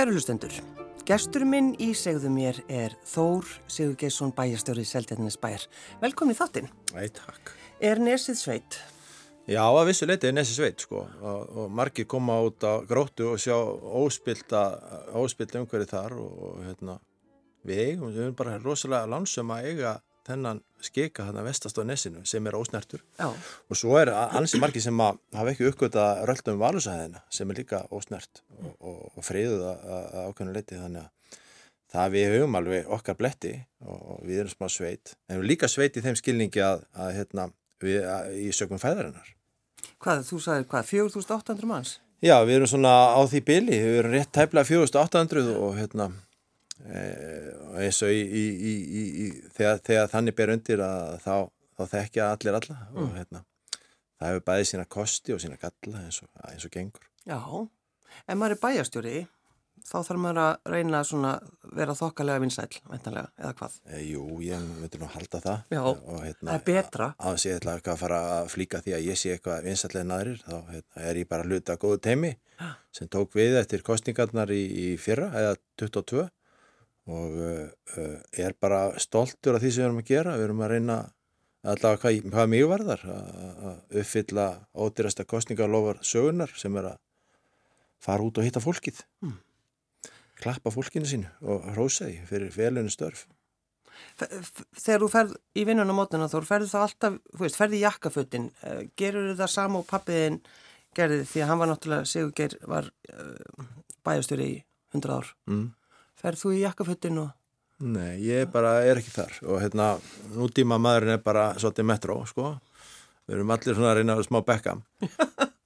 Kæru lustendur, gestur minn í segðu mér er Þór Sigur Geisson bæjarstjóri Seltjarnis bæjar. Velkomin í þáttinn. Nei, takk. Er Nesið sveit? Já, að vissu leiti er Nesið sveit, sko. Og, og margir koma út á gróttu og sjá óspilta, óspilta umhverju þar og hérna, við eigum, við erum bara rosalega lansum að eiga þennan skika þarna vestast á Nesinu sem er ósnertur. Já. Og svo er ansi margir sem að hafa ekki uppgötta röldum valusæðina sem er líka ósnert og, og, og friðuð að ákveðinu leiti þannig að það við höfum alveg okkar bletti og við erum smá sveit. En við erum líka sveit í þeim skilningi að, að hérna, við að, í sögum fæðarinnar. Hvað, þú sagði hvað, 4800 manns? Já, við erum svona á því bili, við erum rétt tæplega 4800 og hérna eins og í, í, í, þegar, þegar þannig ber undir að þá, þá þekkja allir alla og Mm. hérna það hefur bæðið sína kosti og sína galla eins og, eins og gengur. Já, ef maður er bæjarstjóri, þá þarf maður að reyna svona vera þokkalega vinsæl, eða hvað? E, jú, ég myndir nú halda það Já, og hérna það er betra. á þess að ég ætla ekki að fara að flíka því að ég sé eitthvað vinsætlega naðrir þá hérna, er ég bara að hluta góðu teimi sem tók við eftir kostningarnar í, í fyrra eða 22 og uh, er bara stoltur af því sem við erum að gera við erum að reyna allavega hvað, hvað mjög varðar að uppfylla ódýrasta kostningarlofar sögunar sem er að fara út og hitta fólkið Mm. klappa fólkinu sínu og hrósa því fyrir velunni störf Þegar þú ferð í vinnun á mótuna þá ferðu þá alltaf, þú veist, ferði í jakkafötin, gerur það sama og pappiðin gerði því að hann var náttúrulega, Sigur Geir var uh, bæjarstjóri í 100 ár. mm. Ferð þú í jakkafötin og... Nei, ég bara er ekki þar og hérna, nútíma maðurinn er bara svolítið metró, sko við erum allir svona að reyna að smá bekkam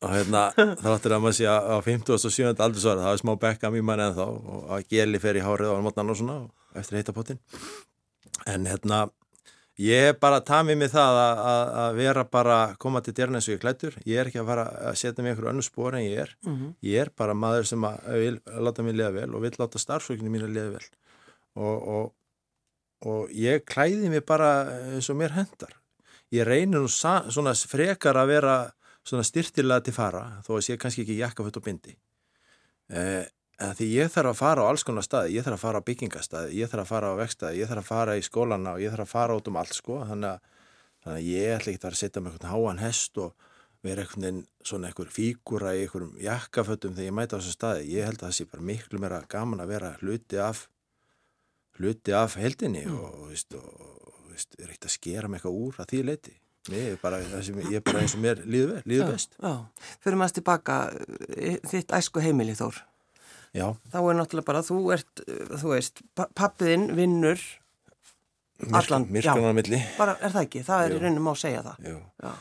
og hérna, þá áttur að maður sé að á 50. og 7. aldursvara það er smá bekkam í mann en þá og að geli fer í hárið á mótnan og svona og eftir heitapottin en hérna ég er bara að tami mig það að, að, að vera bara að koma til dérna eins og ég klættur ég er ekki að fara að setja mig einhverju önnu spór en ég er. Mm ég er bara maður sem að vil láta mér liða vel og vil láta starfsfólkinu mín að liða vel. Og, og, og ég klæði mig bara eins og mér hendar ég reynir nú svona frekar að vera svona styrtilega til fara þó að sé kannski ekki jakkaföt og bindi. Eh, en því ég þarf að fara á alls konar staði, ég þarf að fara á byggingastaði ég þarf að fara á vekstaði, ég þarf að fara í skólana og ég þarf að fara út um allt sko þannig að, þannig að ég ætla ekki að vera að setja með eitthvað háan hest og vera einhvern svona einhver fígúra í einhverjum jakkafötum þegar ég mæta á þessu staði. Ég held að það sé bara miklu meira gaman að vera hluti af hluti af heldinni og, og, veist, og, veist, er ekkert að skera mig eitthvað úr að því leiti. Er bara, ég er bara eins og mér líður, vel, líður best. Já, fyrir maður tilbaka eh, þitt æsku heimili Þór. Já, Þá er náttúrulega bara, þú ert, eh, þú veist, pa- pappiðinn vinnur allan. Já, milli. bara er það ekki, það er Jú. í raunum að segja það. Jú. Já,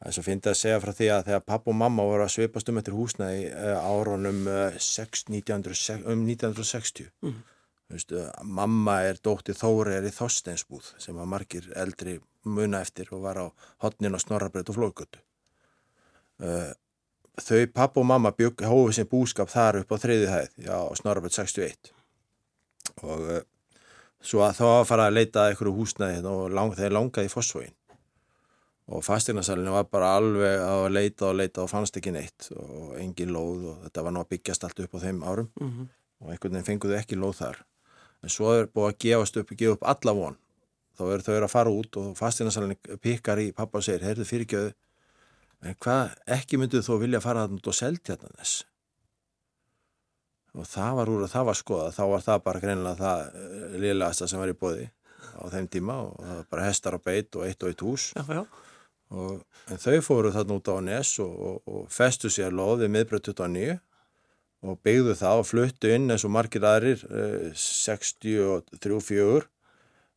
Það er svo fyndið að segja frá því að þegar papp og mamma voru að svipast um eftir húsnæði árunum uh, 6, 1960, um 1960. Mhm. Þú Veistu, mamma er dóttir Þóri er í Þorsteinsbúð sem var margir eldri muna eftir og var á hotnin og snorrabreyt og flóðgötu. Uh, þau papp og mamma bygg hófið sem búskap þar upp á þriði hæð, já, snorrabreyt 61. Og uh, svo að þá að fara að leita einhverju húsnæði hérna og lang, þeir langaði í fósfóin og fastegnasalinu var bara alveg að leita og leita og fannst ekki neitt og engin lóð og þetta var nú að byggjast allt upp á þeim árum Mhm. og einhvern veginn fenguðu ekki lóð þar en svo er búið að gefast upp, gefa upp alla von þá eru þau að fara út og fastegnasalinu pikkar í pappa og segir, heyrðu fyrirgjöðu en hvað ekki mynduð þú vilja fara þannig út og selja hérna þess og það var úr að það var skoða þá var það bara greinilega það liðlegasta sem var í bóði á þeim tíma og það var bara hestar á beit og eitt og eitt hús já, já. Og, en þau fóru þarna út á Nes og, og, og festu sér loðið miðbröð 29 og byggðu það og fluttu inn eins og margir aðrir eh, 63-4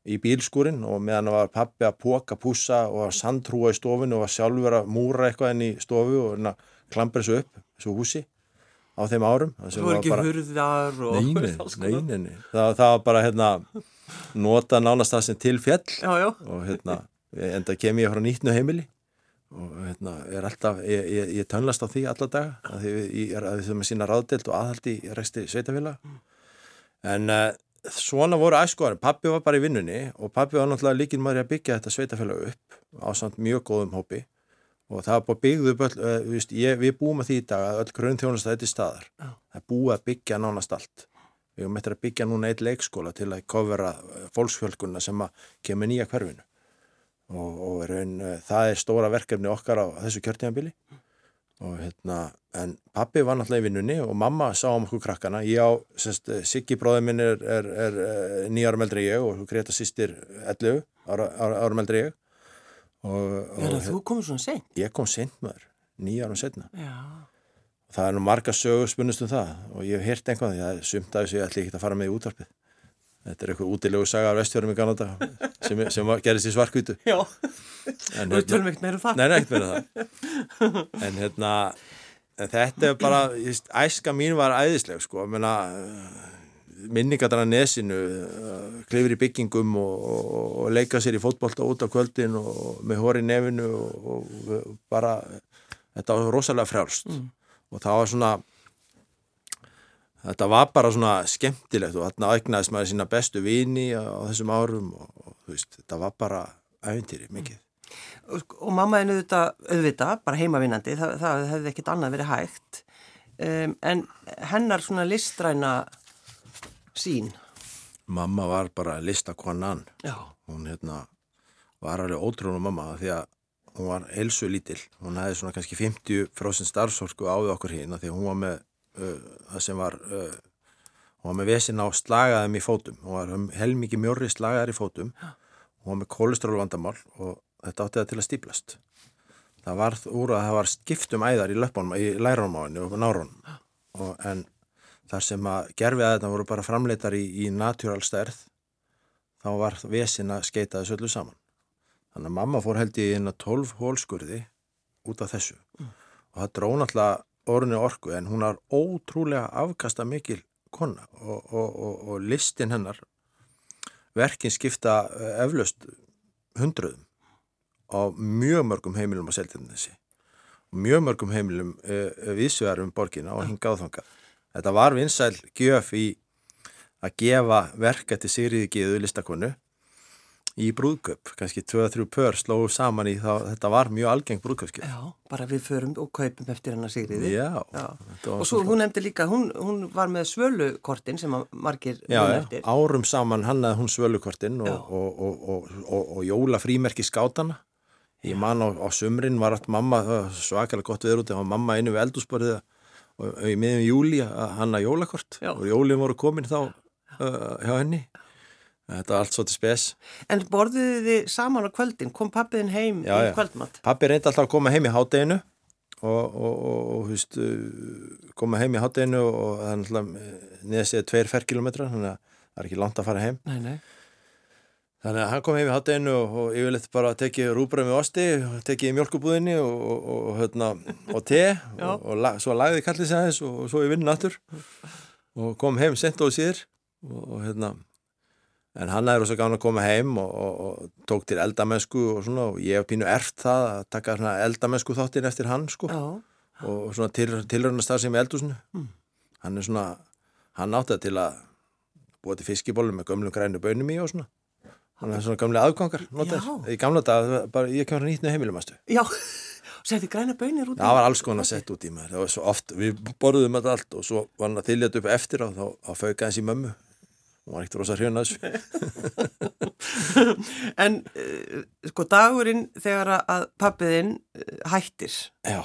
í bílskúrin og meðan var pappi að póka pússa og var sandtrúa í stofinu og var sjálfur að múra eitthvað inn í stofu og hérna klampra þessu upp, þessu húsi á þeim árum. Það var ekki bara- hurðar og... Nei, nei, alls nei, konar. nei, nei. Það, það var bara hérna nota nánast það sem til fjall Já, já. og hérna, enda kem ég frá nýttnu heimili og hérna, er alltaf, ég, ég, ég tönlast á því alla daga, að því ég er að að sína ráðdelt og aðhaldi í reksti sveitafélag en uh, svona voru æskoðar, pappi var bara í vinnunni og pappi var náttúrulega líkin maður að byggja þetta sveitafélag upp á samt mjög góðum hópi. Og það var bara byggðu upp öll, uh, víst, ég, við búum að því í dag að öll grunn þjónast þetta er staðar. Já. það er búið að byggja nánast allt. Við erum eftir að byggja núna eitt leikskóla til að kofera fólksfjölkunna sem að kemur nýja hverfinu. Og, og raun, það er stóra verkefni okkar á þessu kjörtíðanbili og hérna, en pappi var náttúrulega í vinnunni og mamma sá um okkur krakkana. Ég á, sérst, Siggi bróður minn er, er, er, er nýjárum eldri ég og Greta sýstir 11 ára, ára, árum eldri ég. Og, og þú komur svona sent? Ég kom sent maður, nýjárum setna Já. Það er nú marga sögur spunnust um það og ég hef heyrt einhvað því að sumt af þessu ég ætli ekki að fara með í útvarpið Þetta er eitthvað útilegu saga af vestfjörðum í Kanada sem, sem gerist í svarkvítu. Já, við tölum ekkert meira um það. Nei, ekkert meira um það. En hérna, þetta er bara, just, æska mín var æðisleg, sko. Menna, minningatana nesinu, klifur í byggingum og, og, og leika sér í fótbolta út á kvöldin og með hóri nefinu og, og bara, þetta var rosalega frjálst. Mm. Og það var svona þetta var bara svona skemmtilegt og þarna aðegnaðis maður sína bestu vini á, þessum árum og, og þú veist, þetta var bara ævintýri mikið. Og, og mamma er auðvitað, auðvitað, bara heimavinnandi, það, það hefði ekkit annað verið hægt, um, en hennar svona listræna sín? Mamma var bara listakonan, hún hérna var alveg ótrúnum mamma því að hún var helsu lítill, hún hefði svona kannski 50% starfsorku á við okkur hérna því að hún var með það sem var uh, hún var með vesin á slagaðum í fótum. Hún var helmikið mjörri slagaðar í fótum. Hún var með kólestrólvandamál og þetta átti það til að stíplast það var úr að það var skiptum æðar í löpunum, í lærónmáinu og nárónum en þar sem að gerfi að þetta voru bara framleitar í, í natúralstærð þá var vesin að skeita þessu öllu saman. Þannig að mamma fór held í eina 12 hólskurði út af þessu. Mm. og það dróð náttúrulega orðinu orku en hún har ótrúlega afkasta mikil konna og, og, og, og listin hennar verkin skipta eh, eflaust hundruðum á mjög mörgum heimilum á Seltjarnesi og mjög mörgum heimilum e, viðsvegar um borgina og hinga áþanga. Þetta var vinsæl gjöf í að gefa verka til Sigriði Gíðu listakonu í brúðköp, kannski 2-3 pör slóðu saman í þá, þetta var mjög algeng brúðköpskip. Já, bara við förum og kaupum eftir hennar Sigriði. Já. já. Og svo hún nefndi líka, hún, hún var með svölukortin sem margir já, eftir. Já, árum saman hann að hún svölukortin og, og, og, og jóla frímerki skátana. Ég man á, á sumrin var allt mamma, svakalega gott viður út, það var mamma einu við eldúsborðið og í miðjum júli að hanna jólakort já. og jólinn voru komin þá uh, hjá henni. Þetta var allt svolítið spes. En borðuðu þið saman á kvöldin? Kom pappiðin heim já, í kvöldmatt? Pappi reyndi alltaf að koma heim í hátteginu og, og, og húst, koma heim í hátteginu og það er náttúrulega neðsíða tveir ferrkilometra, þannig að það er ekki langt að fara heim. Nei, nei. Þannig að hann kom heim í hátteginu og, og yfirleitt bara tekið rúbröð með osti, tekið í mjölkubúðinni og hérna, te og la, svo lagði kallið sér aðeins og svo í vinnu nattur og kom heim sent og síður og hérna en hann er ós að gána að koma heim og, og, og tók til eldamennsku og svona og ég hef pínu erft það að taka eldamennsku þáttinn eftir hann sko. Já. og svona til, tilröðnastar sem er eldusinu mm. hann er svona, hann átti það til að búa til fiskibólu með gömlu grænu bönum í og svona. Hann er svona gamli aðgangar í gamla dag, bara ég kemur nýtt með heimilumastu Já, setti græna bönir út í það var alls konar sett út í maður. Það var svo oft, við borðum þetta allt og svo var hann að þylja þetta upp eftir og þá, þá fauka hans í mömmu hún var ekkert rosa hrjön að þessu. En uh, sko dagurinn þegar að pappiðinn uh, hættir. Já.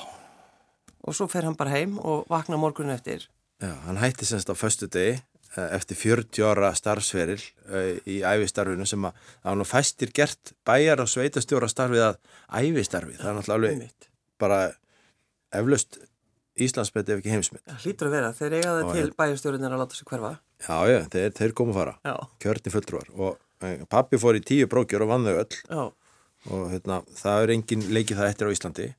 Og svo fer hann bara heim og vakna morgunin eftir. Já, hann hætti semst á föstu degi eh, eftir 40 ára starfsferil í æfistarfinu sem að það var nú fæstir gert bæjar og sveitastjóra starfið að æfistarfi það er náttúrulega alveg bara eflaust Íslandsmyndi ef ekki heimsmynd. Það hlýtur að vera, þeir eiga það til bæjarstjórnir að láta sig hverfa. Já, já, þeir, þeir komu að fara, kjörni fulltrúar. Og eh, pappi fór í tíu brókjur og vann þau öll. Já. og hérna, það er engin leikið það eftir á Íslandi.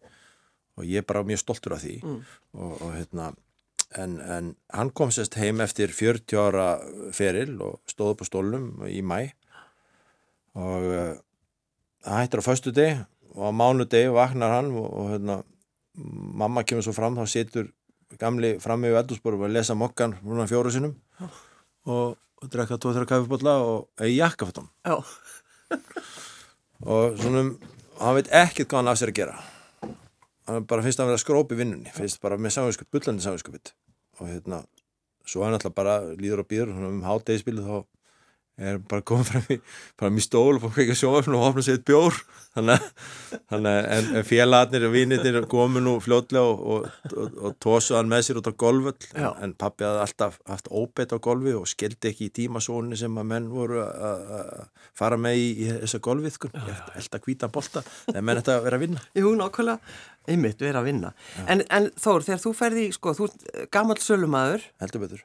Og ég er bara mjög stoltur af því. Mm. og, og hérna, en, en hann kom sérst heim eftir 40 ára feril og stóð upp á stólnum í mæ og uh, það hættir á föstu deg og á mánu deg vaknar hann og, og hérna mamma kemur svo fram, þá situr gamli fram með eldúsborum og lesa mokkan núna fjóru sinum oh. Og, og drekka tóð-þrjá kaffibotla og eigi jakkafattum oh. og svona hann veit ekkert hvað hann af sér að gera. Hann bara finnst að vera skróp í vinnunni finnst bara með samvinskup, bullandi samvinskupitt og hérna svo er náttúrulega bara líður og býður um hátdegispilu þá er bara komið fram í, fram í stól og fór ekki að sjóma og opna sér bjór. Þannig að félagarnir og vinirnir komu nú fljótlega og, og, og, og tósuð hann með sér út á golvöll en, en pappi hafði alltaf haft óbeitt á golfi og skildi ekki í tímasónu sem að menn voru að fara með í, í þessa golfiðkun held að hvita bolta þegar menn þetta verið að vinna. Jú, nokkvæmlega Einmitt, erum að vinna. En, en Þór, þegar þú ferði, sko, þú ert gammal sölumæður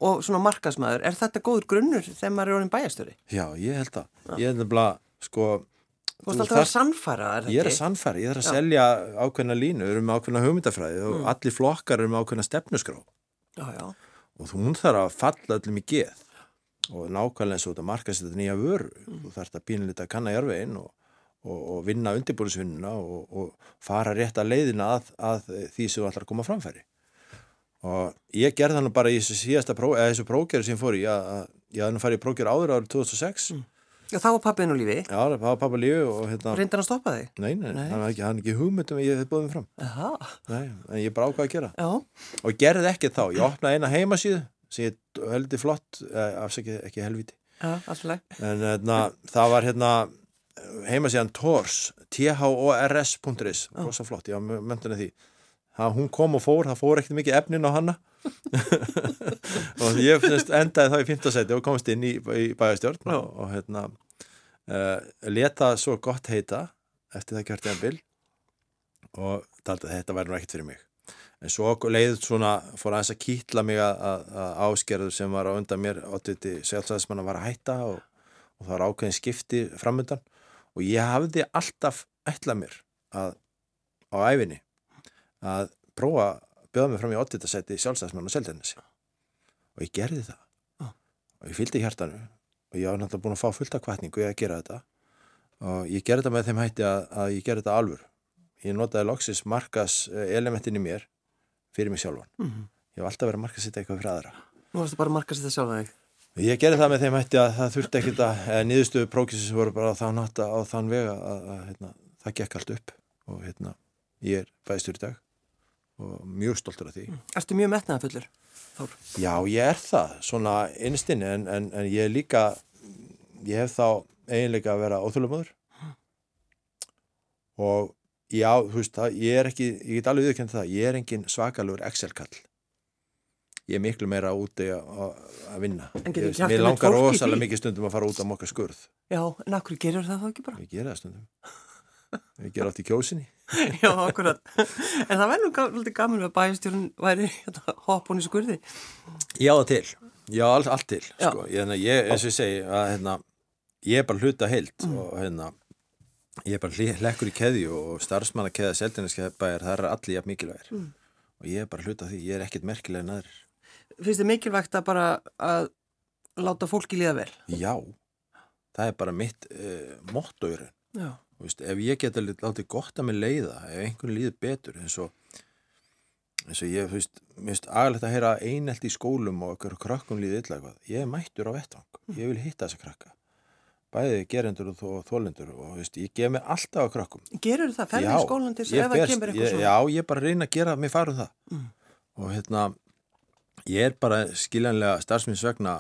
og svona markasmæður, er þetta góður grunnur þegar maður er orðin bæjastöri? Já, ég held að. Ég held að, sko... Þú veist alltaf að sannfæra, er þetta ekki? Ég er að sannfæra, ég er að Já. selja ákveðna línu, við erum með ákveðna hugmyndafræði mm. og allir flokkar eru með ákveðna stefnusgrá. Já, já. Og þú mun þarf að falla öllum í geð og nákvæmlega eins og þetta markast þetta nýja vöru. Mm. Þú þarfst að pínleita að kanna járveginn og og, og vinna undirbúinisvinnuna og, og fara rétt að leiðina að, að því sem að koma framfæri og ég gerði þannig bara í þessu síðasta pró, eða þessu prókjari sem fór í að, ég hafði nú farið í prókjari áður árið 2006 mm. Já, þá var pappið nú lífi Já, það var pappið lífi og hérna Reyndar hann að stoppa þig? Nei, nei, nei. hann hafði ekki, ekki hugmyndum ég hef búið fram Aha. Nei, en ég bara ákvaði að gera Já. og gerði ekki þá, ég opnaði eina heimasíðu sem ég heldi flott eh, afsækja ekki helviti Já, en hérna, það var hérna heimasíðan TORS T-H-O-R-S.is rosa flott, ég var myndin að því. Það, hún kom og fór, það fór ekkert mikið efnin á hanna og ég endaði þá í 15 seti og komst inn í, í bæjastjórn og, og hérna uh, leta svo gott heita eftir það kjörti en bil og taldi að þetta væri nú ekkert fyrir mig. En svo leiðið svona fór aðeins að kýtla mig að, að, að áskerður sem var á undan mér 80 sjálfsæðismann að vara að hætta og, og það var ákveðin skipti framöndan og ég hafði alltaf ætlað mér að á æfinni að prófa að bjóða mig fram í 8. seti sjálfstæðismann og seldennissi og ég gerði það. Ah. og ég fylgdi hjartanu. Og ég var náttúrulega búin að fá fullt af kvartningu í að gera þetta. Og ég gerði þetta með þeim hætti að, að ég gerði þetta alvur ég notaði loksis markas eh, elementin í mér fyrir mig sjálfan. Mm -hmm. ég var alltaf verið að markasitta eitthvað fyrir aðra. Nú varstu bara að markasitta sjálfan þig Ég gerði það með þeim hætti að það þurfti ekkit að, niðurstöðu prókisins voru bara á þann hatta á þann vega að, að, hérna, það gekk allt upp og hérna, ég er bæðistur í dag og mjög stoltur af því. Mm. Erstu mjög metnaða fullur? Þór? Já, ég er það, svona einstinni, en, en, en ég er líka, ég hef þá eiginleika að vera óþjóðlumöður mm. og já, þú veist það, ég er ekki, ég get alveg viðkjönd það, ég er engin svakalur Excel-kall ég er miklu meira úti að vinna. Ég, langar rosalega mikið stundum að fara út á mokkar skurð. Já, en akkur gerur það þá ekki bara? Ég ger það stundum. Ég ger allt í kjósinni. Já, akkurat. En það verður náttúrulega gaman að bæjastjórun væri hérna, hoppun í skurði. Já, til, já, allt, allt til sko. ég, ég, eins og ég segi að hérna, ég er bara hluta heilt mm. og hérna ég er bara hlekkur í keði og starfsmann að keða seldinarskeiðbæjar, það er allir jafn mikilvægir. Mm. og ég er bara hluta því, ég er ekkit merkilega næður finnst þið mikilvægt að bara að láta fólki líða vel? Já, það er bara mitt uh, mottoður ef ég geta látið gott að mig leiða ef einhvern líður betur eins og, eins og ég finnst aðlægt að heyra einelt í skólum og okkur krakkum líði illa eitthvað ég er mættur á vettvang, mm. ég vil hitta þessa krakka bæðið gerendur og þólendur og veist, ég gef mér alltaf á krakkum Gerur það? Færður í skólan til þess að ef það kemur eitthvað svona? Já, ég bara reyna að gera mig farum það mm. og hérna Ég er bara skiljanlega starfsmyndsvegna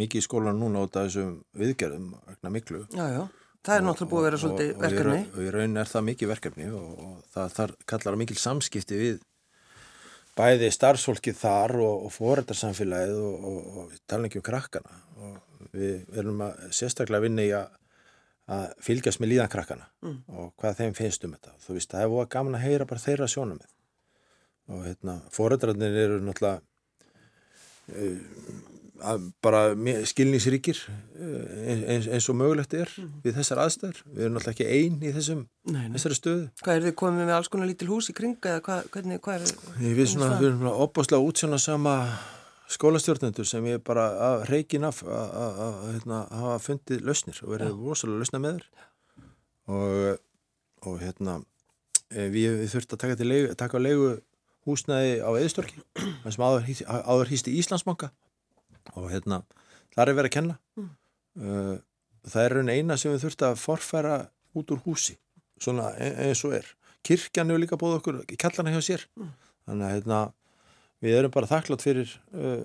mikið í skólan núna út af þessum viðgerðum vegna miklu. Já, já, það er náttúrulega búið að vera svolítið og, verkefni. Og, og í raun er það mikið verkefni og, og það þar, kallar mikil samskipti við bæði starfsfólkið þar og fóröldarsamfélagið og tala ekki um krakkana. Við erum að sérstaklega vinna í að, að fylgjast með líðan krakkana mm. og hvað þeim finnst um þetta. Þú veist, það er búið gaman að heyra bara þeirra sjónum með. Og hérna, fóröldarnir eru náttúrulega bara skilningsríkir eh, eins, eins og mögulegt er mm. við þessar aðstæður. Við erum náttúrulega ekki einn í þessum, nei, nei. þessari stöðu. Hvað er þið komið með alls konar lítil hús í kring eða hvað, hvernig, hvað er það? Við, svona, við erum opbáslega útsjóna sama skólastjórnendur sem ég bara að reikin af að hérna, hafa fundið lausnir og verið rosalega lausna með þér og, og hérna eh, við, við þurftum að taka, leigu, taka á leigu húsnaði á eðistorki sem áður, áður hýsti Íslandsbanka og hérna þar er verið að kenna mm. uh, það er raun eina sem við þurftum að forfæra út úr húsi svona e, eins og er kirkjan hefur líka búið okkur kallana hjá sér mm. þannig að hérna við erum bara þakklátt fyrir uh,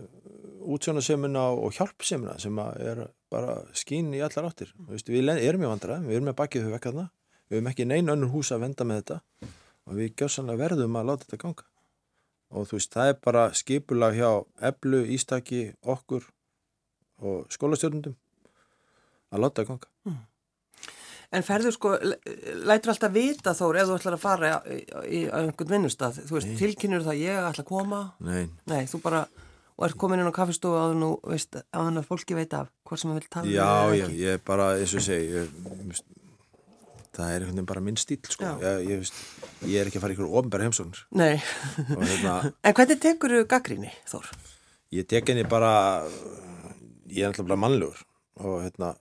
útsjónasemina og hjálpsemina sem er bara skín í allar áttir. Veist, við erum í vandra, við erum með bakið þau vekkaðna, við erum ekki neina önnur hús að venda með þetta og við gjóðsannlega verðum að láta þetta ganga. Og þú veist, það er bara skipulag hjá eblu, ístaki, okkur og skólastjórnundum að láta þetta ganga. Mm. En ferður sko, lætur alltaf vita þór ef þú ætlar að fara í, í, í einhvern vinnustad, þú veist, tilkynur það ég ætla að koma? Nei. Nei, þú bara, og ert komin inn á kaffistofu að þú veist, að hann að fólki veit af hvað sem það vil tala. Já, já, ég er bara, eins og segi, ég, það er einhvern veginn bara minn stíl, sko. Ég, ég, veist, ég er ekki að fara í einhverju ofnbæri heimsóknir. Nei. Hérna, en hvernig tekur þú gaggríni, Þór? Ég tek henni bara, ég er alltaf bara mannlegur og hérna,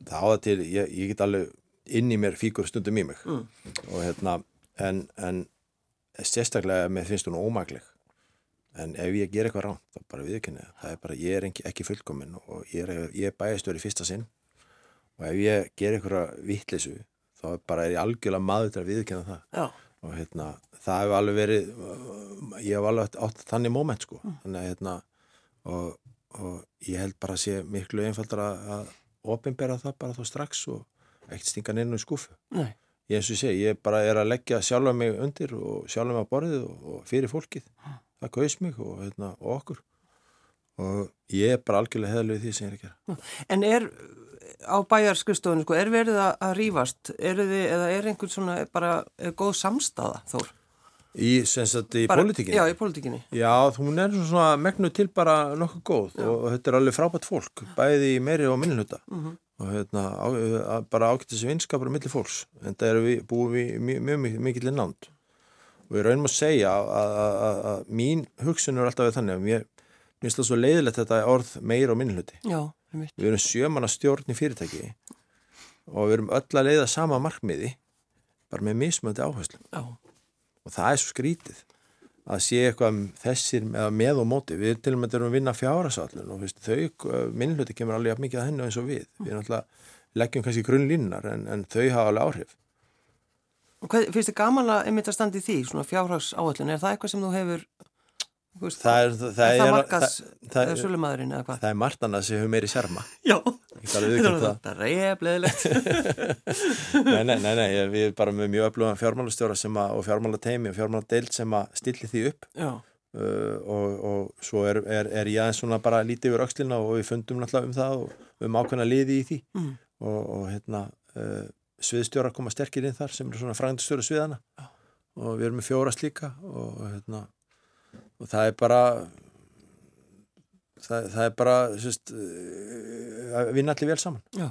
það áða til, ég, ég get alveg inn í mér fíkur stundum í mig mm. og hérna, en, en sérstaklega með finnst hún ómægleg en ef ég ger eitthvað ránt þá bara viðkynna, það er bara, ég er ekki, ekki fullkominn og ég er, er bæðistur í fyrsta sinn og ef ég ger eitthvað vittlisu, þá bara er ég algjörlega maður til að viðkynna það Já. og hérna, það hefur alveg verið ég hef alveg átt þannig móment sko, mm. þannig að hérna og, og ég held bara að sé miklu einfaldar að ofinbera það bara þá strax og ekkert stinga neina í skúfu. Nei. Ég eins og sé, ég bara er að leggja sjálfa mig undir og sjálfa mig á borðið og, og fyrir fólkið. Það kaus mig og, hérna, og okkur. Og ég er bara algjörlega heðalög því sem ég er að gera. En er á bæjarskustofunni, sko, er verið að rýfast? Þið, eða er einhvern svona bara góð samstaða þór? Í, í pólitíkinni? Já, í pólitíkinni. Já, hún er svona megnu til bara nokkuð góð já. og þetta er alveg frábært fólk, bæði í meiri og minniluta mm -hmm. og hérna, á, bara ágættis vinskapur millir fólks, en það er við, búið við mjög, mjög, mjög mikillir nánd og ég raunum að segja að mín hugsun er alltaf við þannig að mér finnst það svo leiðilegt þetta orð meiri og minniluti. Já, við erum sjömanna stjórn í fyrirtæki og við erum öll að leiða sama markmiði bara með mismöndi áherslu. Já. Og það er svo skrítið að sé eitthvað um þessir með og móti. Við til og með erum að vinna fjárasallun og veist, þau, uh, minnluti kemur alveg mikið að hennu eins og við, við erum alltaf leggjum kannski grunnlínar en, en þau hafa alveg áhrif. Og hvað, finnst þið gaman að einmitt að standa í því, svona fjárhagsáallun er það eitthvað sem þú hefur Veist, það er, það er, er markas, það er sölumadurinn eða hvað? það er martana sem hefur meiri sjarma. Já, það. er reyfleðilegt nei, nei, nei, nei, við erum bara með mjög öflugan fjármálastjóra og fjármálateimi og fjármáladeild sem að stilli því upp. Uh, og, og svo er, er ég aðeins svona bara lítið yfir aukslina og við fundum náttúrulega um það og um ákveðna liði í því. Mm. og, og hérna uh, sviðstjóra koma sterkir inn þar sem eru svona frangndstjóra sviðana já. og við erum með fjóra slíka og hérna og það er bara það, það er bara sérst, að vinna allir vel saman. Já,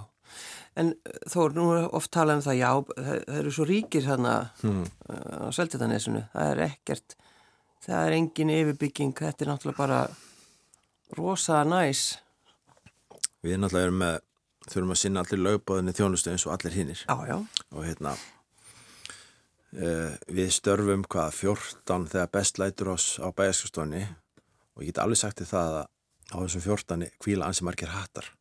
en þó nú er oft talað um það, já, það, eru svo ríkir hérna hmm. á Seltitanesinu, það er ekkert það er engin yfirbygging. Þetta er náttúrulega bara rosa næs. Við náttúrulega erum með þurfum að sinna allir lögbóðinni þjónustu eins og allir hinnir og hérna við störfum hvað 14 þegar best lætur oss á bæjarskastofni og ég get alveg sagt til það að á þessum 14 kvíla ansi margir hattar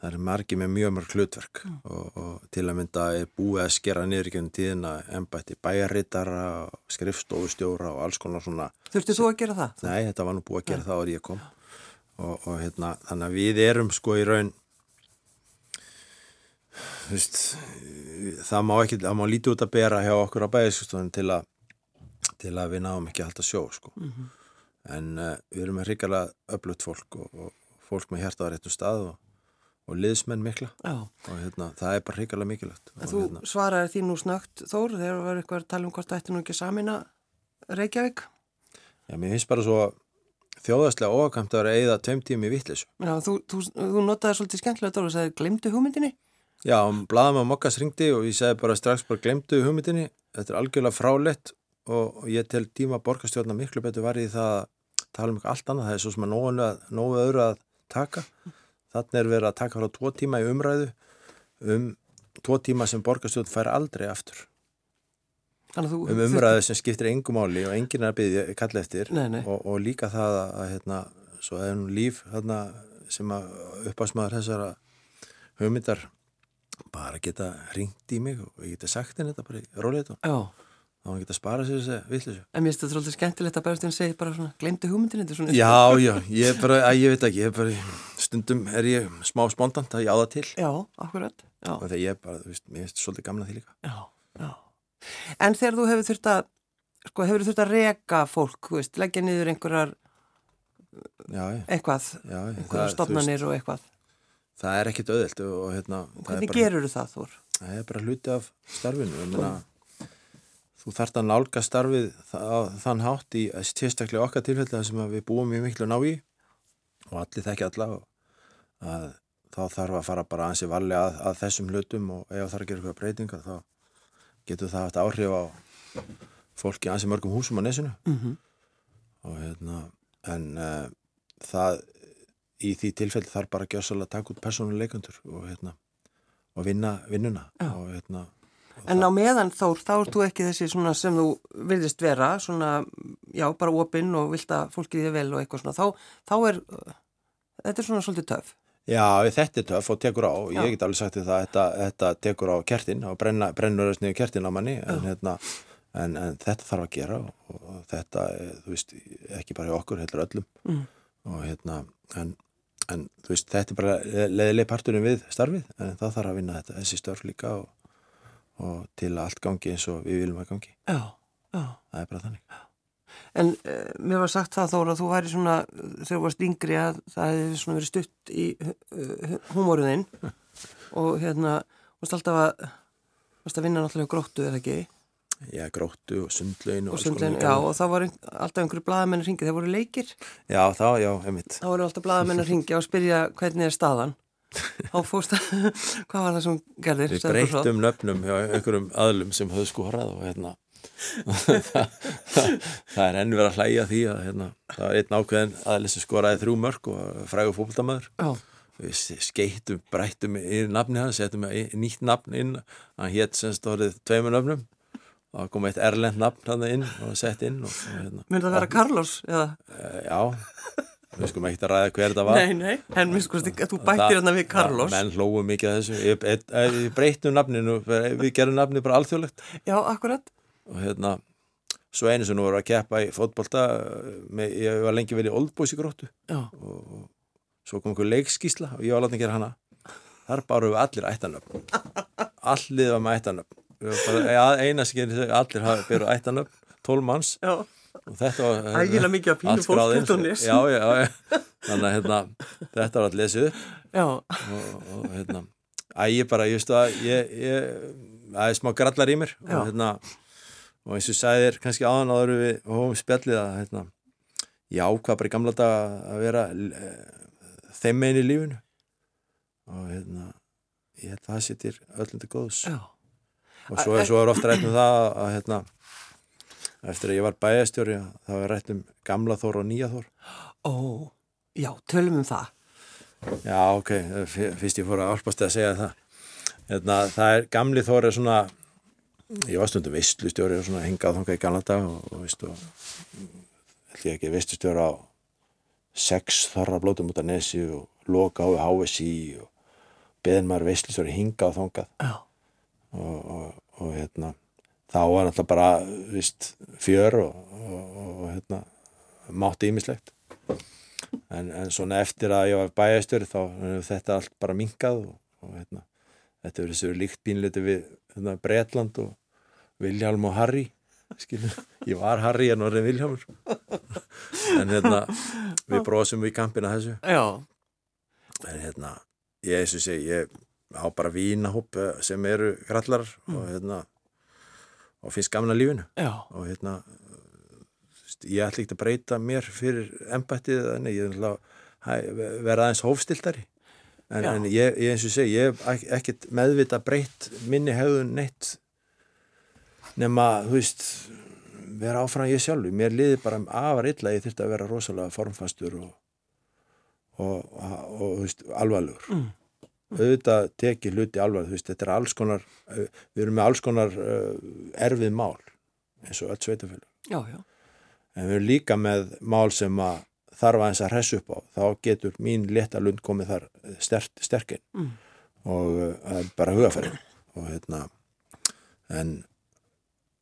það er margir með mjög mörg hlutverk mm. og, og til að mynda er búið að skera niður ekki um tíðina ennbætti bæjarrittara skrifstofustjóra og alls konar svona Þurftu þú að gera það? Nei, þetta var nú búið að gera ja. það áður ég kom og, og hérna, þannig að við erum sko í raun veist það má ekki, það má lítið út að bera hjá okkur á bæðiskustofun til til að við náum ekki halda sjó sko. mm -hmm. en uh, við erum með ríkala öflut fólk og, og fólk með hérta á réttu stað og, og liðsmenn mikla Já. og hérna, það er bara ríkala mikilvægt En þú hérna, svaraði því nú snögt Þór þegar þú verður eitthvað að tala um hvort það ætti nú ekki samina Reykjavík Já, mér finnst bara svo þjóðastlega óakamt að vera eða tveim tími í vittlisu Já, þú, þú, þú notaði svolítið skemmtilega Dóru og sagði, glemdu hugmyndinni Já, blaðum að Mokkas ringdi og ég segi bara strax bara glemdu hugmyndinni, þetta er algjörlega frálegt og, ég tel tíma borgarstjórna miklu betur var í það að tala um eitthvað allt annað, það er svo sem að nógu, öðru að taka, þannig er verið að taka frá tvo tíma í umræðu um tvo tíma sem borgarstjórn fær aldrei aftur. Um umræðu sem skiptir engum áli og enginn er að byggja kalla eftir. Nei, nei. Og, og líka það að, að hérna, svo er nú líf hérna, sem að uppásmaður þessara hugmyndar bara geta ringt í mig og ég geta sagt henni þetta bara í róleitum þá hann geta að spara sér þessi vittlisu En mér finnst þetta svolítið skemmtilegt að bæðastinn segi bara svona, glemdi hugmyndin þetta svona Já, já, ég bara, að, ég veit ekki ég er bara, stundum er ég smá spontant að ég á það til. Já, akkurat Já, og þegar ég bara, þú veist, mér finnst svolítið gamla því líka. Já, já. En þegar þú hefur þurft að sko, hefur þurft að reka fólk, þú veist, leggja niður einhverjar Já, eitthvað, einhverjar stofnanir og eitthvað Það er ekkit auðvilt og, og hérna það er Hvernig bara- gerur það, Þór? Það er bara hluti af starfinu meina, þú þarft að nálga starfið þa- þann hátt í sérstaklega okkar tilfelli þar sem að við búum í miklu návi og allir þekki alla og að þá þarf að fara bara ansi valli að, að þessum hlutum og ef það þarf að gera eitthvað breytinga þá getur það haft áhrif á fólki ansi mörgum húsum á nesinu Mm -hmm. og hérna en uh, það í því tilfelli þarf bara gjössalega að taka út persónuleikundur og hérna og vinna vinnuna Já. og hérna En á meðan Þór, þá ert þú ekki þessi sem þú virðist vera, svona, já, bara opinn og vilt að fólki þið vel og eitthvað svona, þá, þá er, uh, þetta er svona svolítið töf. Já, þetta er töff og tekur á, Já. ég get alveg sagt það, þetta, þetta tekur á kertin og brenna, brennur þess niður kertin á manni, en, hérna, en, en þetta þarf að gera og, og þetta, er, þú veist, ekki bara í okkur, heldur öllum Mm. og hérna, en, en þú veist, þetta er bara leðileg parturinn við starfið, en það þarf að vinna þetta, þessi störf líka og, og til að allt gangi eins og við viljum að gangi, Já, já. það er bara þannig. En uh, mér var sagt það Þór að þú væri svona, þegar þú varst yngri að það hefði svona verið stutt í uh, húmóruðinn og hérna, varst alltaf að, varst að vinna náttúrulega gróttu eða ekki? Já, gróttu og sundlaun og, Og alls konar sundlegin, já, og það var ein, alltaf einhverju blaðamenn ringið, þeir voru leikir, Já, þá, já, einmitt. þá voru alltaf blaðamenn að ringja og spyrja hvernig er staðan. Þá fórst að, hvað var það sem gerðir? Við breyttum nöfnum hjá einhverjum aðlum sem höfðu skorað og hérna. Það, það er enn verið að hlæja því að hérna, það var einn ákveðin aðli sem skoraði þrjú mörg og frægur fókbaltamaður Já, við skeittum, breyttum í nafni hans settum í nýtt nafn inn. Hann hétt sem stórið tveimur nöfnum. og það kom eitt erlend nafn hann inn og sett inn og, hérna, myndi það vera Carlos eða? e, já. Við skulum ekki að ræða hver þetta var. Nei, nei, en mér sko að þú bættir hérna við Carlos. Menn hlóðu mikið að þessu. Ég, ég, ég breyttum nafninu við gerum nafninu bara alþjóðlegt. Já, akkurat. og hérna svo einu sem nú voru að keppa í fótbolta með, ég var lengi verið í Oldboys í gróttu. Já, og svo kom einhver leikskísla og ég var að gera hana. Þar báru við allir ættanöfn allir var með ættanöfn Við ja, eina sem gerir allir hafa byrjuð ættanöfn, 12 manns já. og þetta var Ægilega mikið af pínu allt Nesi. já, já, já, þannig að hérna, þetta var allir lesið Já, og, og hérna að ég bara, ég veist að það er smá grallar í mér Já. og hérna og eins og sagði þér kannski áðan áður við hófum spjallið að hérna, ég ákvað bara í gamla dag að vera e, þeim megin í lífinu og hérna ég held að það sittir öllum til góðs já. Og svo, svo er ofta rætt um það að hérna eftir að ég var bæjastjóri þá er rætt um gamla þór og nýja þór Ó, já, tölum um það. Já, ok, fyrst ég fór að álpast að segja það. Hérna, það er gamli þór er svona, ég var stundum vistlustjóri og svona hingað þangað í gamla dag og, og veist og, held ég ekki vistlustjóri á sex þorra blótum út af nesi og loka á HSI og beðin maður vistlustjóri hingað þangað Já, og, og, og hérna, þá var náttúrulega bara, veist, fjör og, og, og hérna, mátti ímislegt. En, en svona eftir að ég var bæjastjóri þá þetta allt bara minkað og, og hérna, þetta hefur þessu líkt bínleiti við hérna, Bretland og Vilhjálm og Harry, skilur. Ég var Harry en orðin Vilhjálmur. en hérna, við brosum við kampina þessu. já, En hérna, ég, segi, ég á bara vínahóp eh, sem eru grallar og hérna, og finnst gamla lífinu. Já, og hérna ég ætla ekki að breyta mér fyrir embættið þannig, ég ætla að vera aðeins hófstildari en, en ég, ég eins og segi, ég hef ek- ekkert meðvita breytt minni hefðun neitt nema, þú veist vera áfram ég sjálfur, mér liði bara afar illa, ég þurfti að vera rosalega formfastur og og, og, og þú veist, alvarlegur. Mm. Auðvitað tekið hluti alvarleg, þú veist, þetta er alls konar uh, við erum með alls konar uh, erfið mál eins og öll sveitafélag já, já, en við erum líka með mál sem að þarf aðeins að hressu upp á. Þá getur mín létta lund komið þar stert, sterkinn Mm. og það er bara hugafæri og hérna en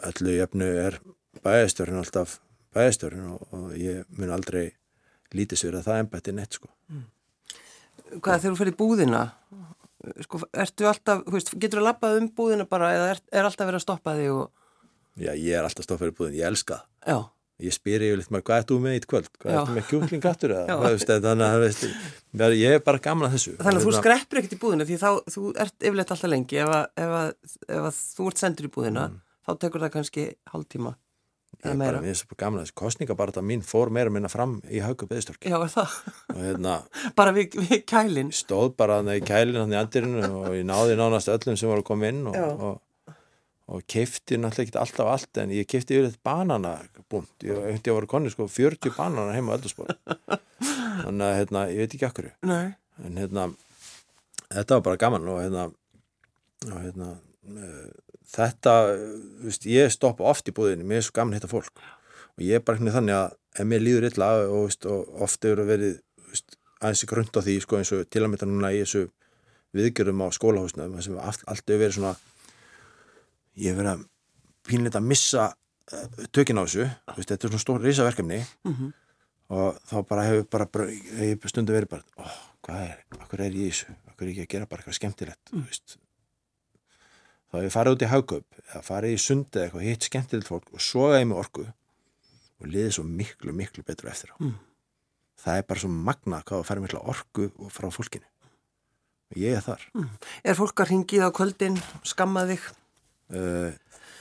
öllu jöfnu er bæjastjórn alltaf bæjastjórn og, og ég mun aldrei lítið sér að það ennbætti neitt sko. Hvað þegar þú fyrir búðina? Sko, ertu alltaf, veist, getur þú að lappað um búðina bara eða er, er alltaf verið að stoppa þig og... Já, ég er alltaf stoppað í búðin, ég elska Já, ég spyr yfirleitt maður, hvað ert þú með í kvöld? Hvað ert þú með kjúklingattur þannig að veist, ég er bara gaman að þessu. Þannig að þú Hérna, skreppir ekkert í búðina því þá, þú ert yfirleitt alltaf lengi. Ef að, ef að, ef að þú ert sendur í búðina þá tekur það kannski hálftíma ég er bara, mér er svo gaman að þessu kostningabarata mín fór meira minna fram í haugu beðistorki Já, er það? hérna Bara við, við kælinn stóð bara hann í kælinn hann í andirinu og ég náði nánast öllum sem voru að koma inn og, og, og keifti náttúrulega ekki alltaf allt en ég keifti yfir þetta banana búnt, ég hefði að voru konni sko 40 banana heima á eldurspor þannig að hérna, ég veit ekki akkur Nei, en hérna þetta var bara gaman og hérna, og, hérna þetta, þú veist, ég stoppa oft í búðinni, mér er svo gaman að hitta fólk og ég er bara hérna þannig að ef mér líður illa og, veist, og oft hefur verið þú veist, aðeins í grund á því sko, eins og til að mynda núna í þessu viðgjörðum á skólahúsnaðum sem allt, allt hefur verið svona ég hef verið að pínleita að missa uh, tökin á þessu veist, þetta er svona stór risaverkefni Mhm. og þá bara hefur bara, bara hef stundum verið bara, ó, hvað er, akkur er ég í þessu, akkur er ég að gera bara eitthvað skemmtilegt, mm. Þá hef ég farið út í haugöp eða farið í sundi eða eitthvað, hitt skemmtilegt fólk og sogaði mig orku og liðið svo miklu, miklu betur eftir á. Mm. það er bara svo magna hvað að fara mikla orku frá fólkinu. Og ég er þar. Er fólk að ringið á kvöldin, skammað þig? Uh,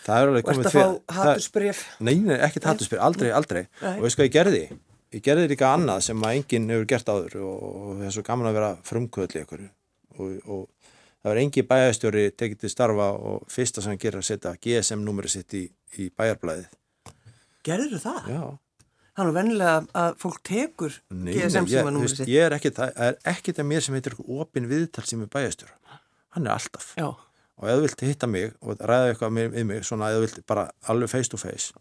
það er alveg komið að fá fyrir- það- hatusbrif Nei, nei, ekkert hattusspyr, aldrei, aldrei. Nei. og veist hvað ég gerði? Ég gerði líka annað sem að enginn hefur gert áður og, og það er svo gaman að vera frumkvöðli ykkur og, og það var engi bæjarstjóri tekið til starfa og fyrsta sem hann gerir að setja GSM-númeri sitt í, í bæjarblæðið Gerður það? Já, Þannig að vennilega að fólk tekur nei, GSM nei, sem ég, að númur veist, sitt. ég er það er ekkert að mér sem heitir opin viðtal sem er bæjarstjóra. Hann er alltaf. Já, og ef þú vilt hitta mig og ræða eitthvað með, mig svona ef þú vilt bara alveg face to face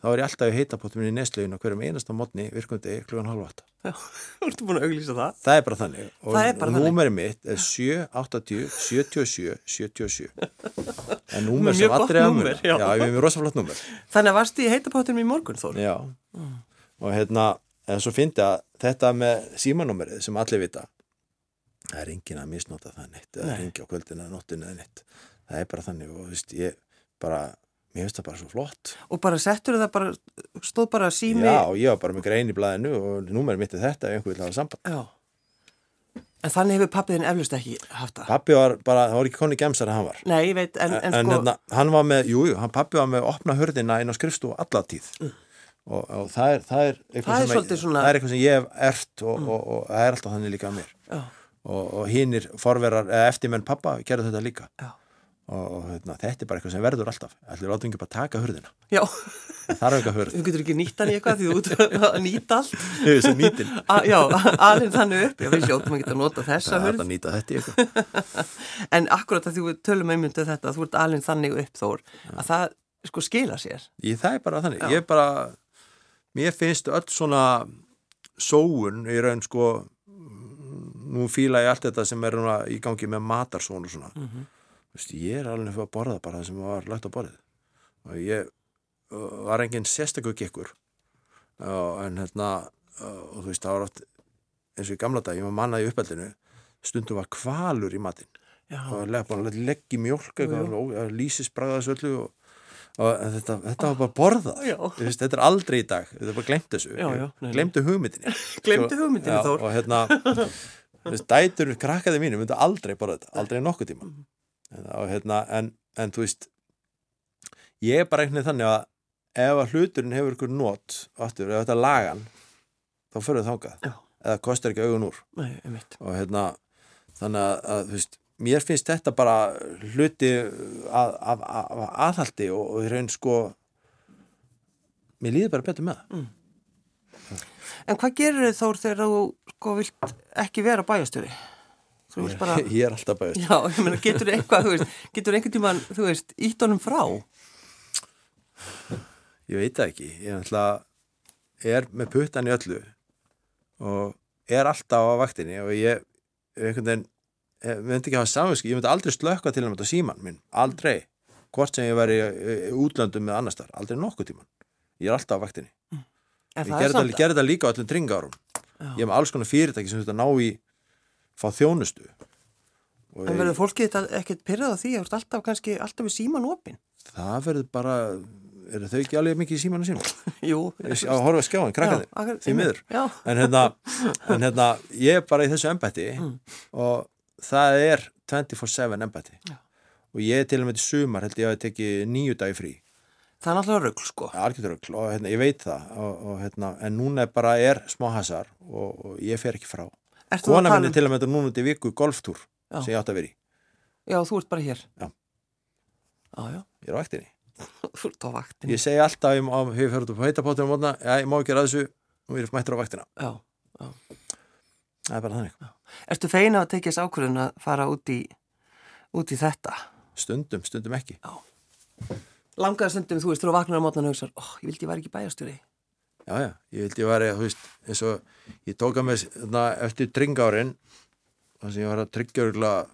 þá er ég alltaf í heitapottum í nestlögin og hverjum einasta mótni virkundi klugan halva átta. Já, þú ertu búin að auglýsa það? Það er bara þannig. Og, Það er bara og þannig. númerið mitt er 780 77 77 en númer Mjög sem er að númer, muna. já. Ég er með rosa flott númer. Þannig að varstu í heitapottinum í morgun, Þór? Já, og hérna en svo fyndi að þetta með símanúmerið sem allir vita það er engin að misnota það neitt eða Nei. ringi á kvöldin eða nóttin eða neitt. Það er bara þannig og veist, ég bara mér finnst það bara svo flott. Og bara settur það bara, stóð bara sími Já, ég var bara með grein í blæðinu og númerið mitt er þetta ef einhver vil hafa samband. Já. En þannig hefur pappiðin eflust ekki haft það? Pappi var bara, það var ekki konni gemsar að hann var. Nei, ég veit, en, en, en sko hérna, hann var með, jú, jú, pappi var með opna hörðina inn á skrifstofu alla tíð. Og, og það er það er eitthvað, Mm. Það er sem, að, svona- það er eitthvað sem ég hef ert og, og, og, það er alltaf þannig líka að mér. Já, og, og hinnir forverar, eða eftirmenn pappa gerðu þetta líka. Já, og, hérna, þetta er bara eitthvað sem verður alltaf. Allir látum ekki bara taka hörðina já. Hörð Þú getur ekki nýtt hann í eitthvað því þú ert að nýta allt. A, Já, alveg þannig upp. Já, við hljóttum að geta að nota þessa það hurð. að nýta þetta í eitthvað. En akkurat að þú tölum einmyndu þetta Þú ert alveg þannig upp, Þór að það sko skila sér. Ég, það er bara þannig, Já. ég er bara mér finnst öll svona sóun í raun sko nú fíla ég allt þetta sem er í gangi með matarsón og svona. Mhm. Vist, ég er alveg fyrir að borða bara það sem var lagt á borðið. Og ég uh, var engin sérstakur gekkur en hérna uh, og þú veist það var oft eins og í gamla dag, ég var mannað í uppeldinu stundum var kvalur í matinn. Og leggja í lýsisbragða þessu öllu og, og þetta, þetta var bara borðað. Veist, þetta er aldrei í dag, þetta er bara glemt þessu. Já, já, glemtu hugmyndinni. Gleymdu Sko, hugmyndinni, Þór. og hérna veist, dætur krakkaði mínu myndu aldrei borða þetta, aldrei nokkuð tíma. Mhm. Og hérna, en, en þú veist ég er bara einhvern veginn þannig að ef að hluturinn hefur ykkur nót aftur, ef þetta er lagan þá fyrir þangað. Já. eða kostar ekki augun úr. Nei, og hérna þannig að, að veist, mér finnst þetta bara hluti að, að, að, aðhaldi og, og raun sko mér líður bara betur með það. En hvað gerir þið Þór þegar þú sko vilt ekki vera bæjastjóri? Þú vilt bara ég er alltaf bæðist Já, ég meina, getur eitthvað, þú veist, getur einhvern tímann, þú veist, ítt honum frá? ég veit það ekki, ég er alltaf er með puttan í öllu og er alltaf á vaktinni og ég er einhvern veginn ég myndi ekki hafa samvinsku, ég myndi aldrei slökka til hann á síman minn, aldrei. Hvort sem ég væri í útlöndum með annars þar, aldrei nokkuð tíman ég er alltaf á vaktinni. En ég er gerði þetta, líka öllum tringárum Já. ég er með alls konar fyrirtæki sem þetta ná í fá þjónustu. Og En verður fólkið þetta ekkert pyrrað á því? Að þú ert alltaf kannski alltaf við síman opinn? það verður bara eru þau ekki alveg mikið í símanu sínum? Jú. að horfa skjáin, krakkandi, akkurat, því miður. en hérna, en hérna ég er bara í þessu embætti og það er 24-7 embætti. Já. og ég er til og með til sumar held ég að teki nýju dagi frí. Það er náttúrulega rugl, sko. algjörðurögl og hérna, ég veit það og, og, hérna, en núna er bara er smá hasar og, og ég fer ekki frá kona að minni um- til og með núna til viku golftúr Já. sem ég átt að vera í Já, þú ert bara hér. Já. Já, já. ég er á vaktinni Þú ert á vaktinni. ég segi alltaf ef ég hefur fyrir út upp á heitapóttum á mótna, já, ég má ekki ræða þessu og ég er mættur á vaktina Já. það er bara þannig Ertu feina að tekja þess ákvörðun að fara út í, út í þetta? stundum, stundum ekki Langaði stundum, þú veist, þú vaknar á mótnan og hugsar, ó, ég vildi ég væri ekki bæjastjóri. Já, já, ég vildi ég væri, þú veist, eins og ég tóka með na, eftir tringárin þar sem ég var að tryggja örgulega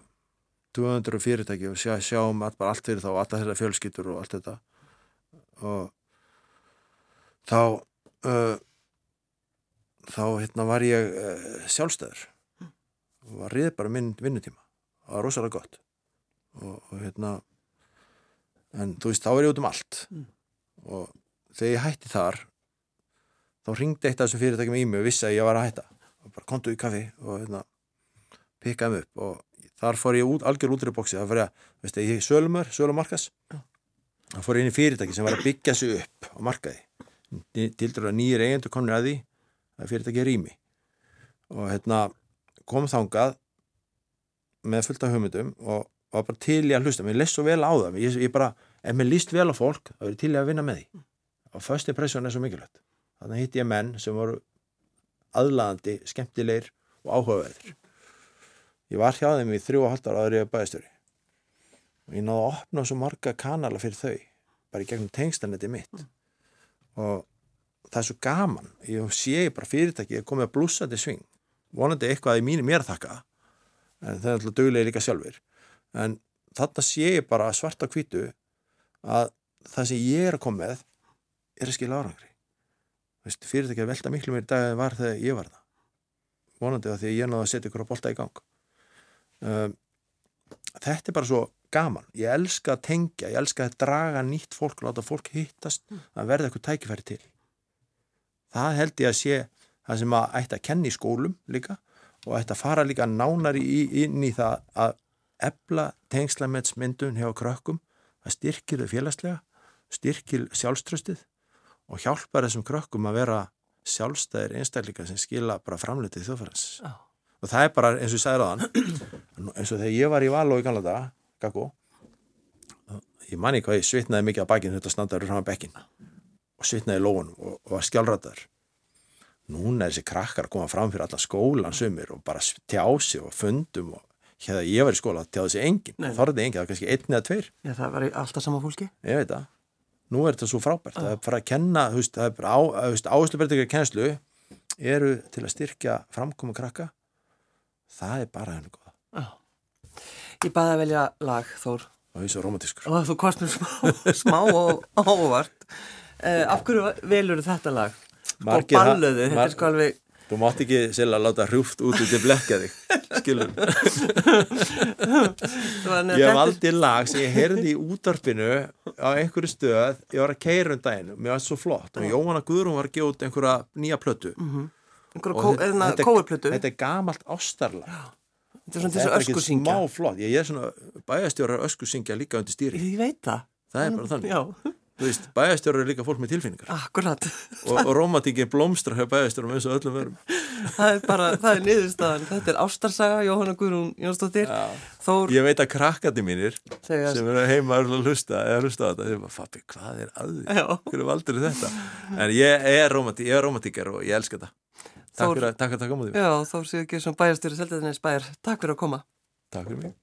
200 fyrirtæki og sjá, sjá um all, bara allt fyrir þá, alltaf þeirra fjölskyttur og allt þetta. Og þá uh, þá hérna var ég uh, sjálfstæður. Og var riðið bara minn vinnutíma. Það var rosalega gott. Og, og hérna en þú veist, þá er ég út um allt. Og þegar ég hætti þar þá ringdi eitt af þessum fyrirtækjum í mig og vissi að ég var að hætta. Og bara kontu í kaffi og hérna, pikkaði mig upp. Og þar fór ég út, algjör út í bóksi það fór ég, veist ég, sölumör, sölumarkas þá fór ég inn í fyrirtæki sem var að byggja sig upp á markaði. Til dæru að nýjir eigendur komnir að því að fyrirtæki er rými og hérna kom þangað með fullt af hugmyndum og var bara til í að hlusta, mér leist svo vel á það. Ég, ég bara, ef mér líst vel á fólk þá er ég til í að vinna með því. Og þannig hitti ég menn sem voru aðlaðandi, skemmtilegir og áhugaverðir. Ég var hjá þeim í þrjú og halvt ára aður ég bæðistöri og ég náði að opna svo marga kanala fyrir þau bara í gegnum tengstanetti mitt. Og það er svo gaman ég sé bara fyrirtæki að komið að blúsa til sving. Vonandi eitthvað í mínu mér að þakka en það er alltaf döglega líka sjálfur en þarna sé ég bara svart á hvítu að það sem ég er að koma með er að skila árangri fyrirtæki að velta miklu mér í dag en var þegar ég var það. Vonandi að því að ég náði að setja ykkur að bolta í gang. Um, þetta er bara svo gaman. Ég elska að tengja, ég elska að draga nýtt fólk og láta fólk hittast að verða eitthvað tækifæri til. Það held ég að sé það sem að ætti að kenna í skólum líka og ætti að fara líka nánari í, inn í það að ebla tengslametsmyndun hjá krökkum. Það styrkir þau félagslega styrkir sjálfströstið og hjálpar þessum krökkum að vera sjálfstæðir einstakleika sem skila bara framleitið þjóðfæðans Já. og það er bara eins og ég sagði ráðan eins og þegar ég var í Való í gamla daga Gaggo ég manni hvað ég svitnaði mikið á bakinu þetta standaður að bekkin og svitnaði í lóun og, og var skjálfrættar núna er þessi krakkar að koma fram fyrir alla skólan sumir og bara tjá sig og fundum og hérna ég var í skóla tjáði sig engin, Nei. þorði engin, það var kannski einn eða tveir Já, það var alltaf sama fólki. ég veit það, nú er þetta svo frábært það er bara að kenna, er áherslubreytingar kennslu eru til að styrkja framkomu krakka það er bara henni góða Já. Ég baði að velja lag, Þór. og því svo romantískur Og þú kost mér smá, smá og ávart. Uh, af hverju velur þetta lag? Margir ha- balluðu, þetta er sko alveg... þú mátt ekki sérlega láta hrjúft út út í blekja þig skilur ég er- valdi lag sem ég heyrði í útarpinu á einhverju stöð. Ég var að keira um daginn, mér var svo flott. Og Jóhanna Guðrún var að gefa út einhverja nýja plötu. Einhverja kó, þetta- eðna, þetta- kóverplötu. þetta er gamalt ástarlag. Þetta er þetta er ekki smá flott. Ég er svona bæjastjórar ösku syngja líka undir stýri. Ég veit það. það er bara þannig. Já, Þú veist, bæjastjórar er líka fólk með tilfinningar akkurat. og, og romantíkin blómstra hjá bæjastjórum eins og öllum verum Það er bara, það er niðurstaðan. Þetta er ástarsaga, Jóhanna Guðrún Jónsdóttir. Þór ég veit að krakkandi mínir segja... sem eru heima að hlusta eða hlusta á þetta, þeir bara, Fabi, hvað er að því? Já. Hverju valdur þetta? En ég er romantík, ég er romantíkar og ég elska þetta Takk fyrir að koma því Já, Þór sem bæjarstjóri Seldaðinnes bæjar. Takk fyrir að koma. Takk fyrir mig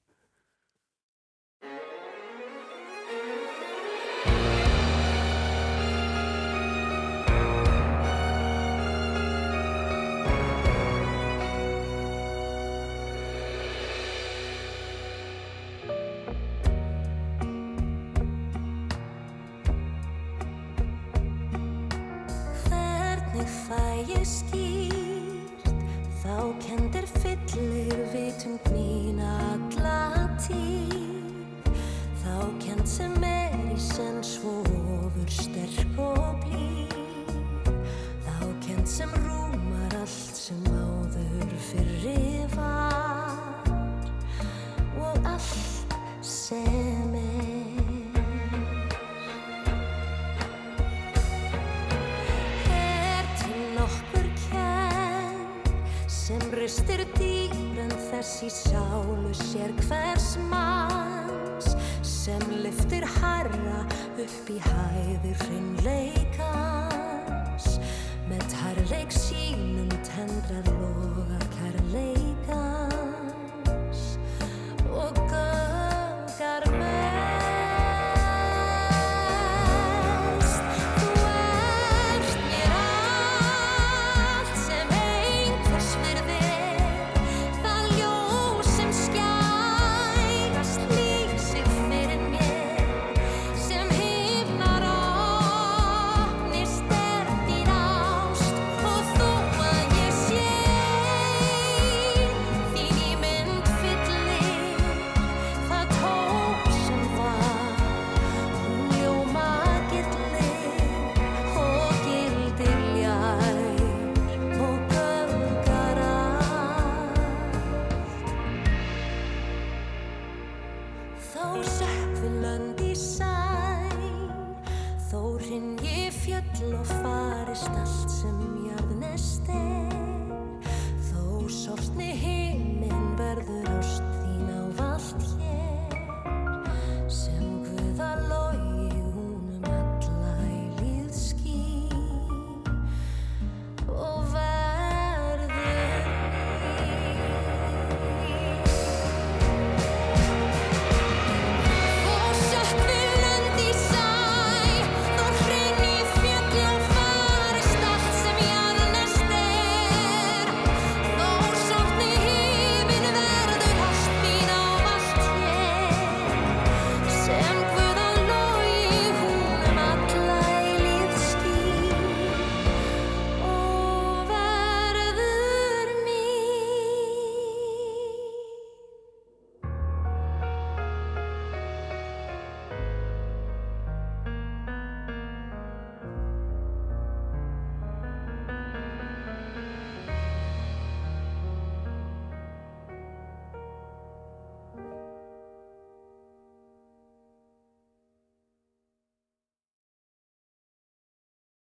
eru dýr en þessi sálu sér hvers manns sem liftir harra upp í hæður hreinleikans. Með harleik sínum tendrar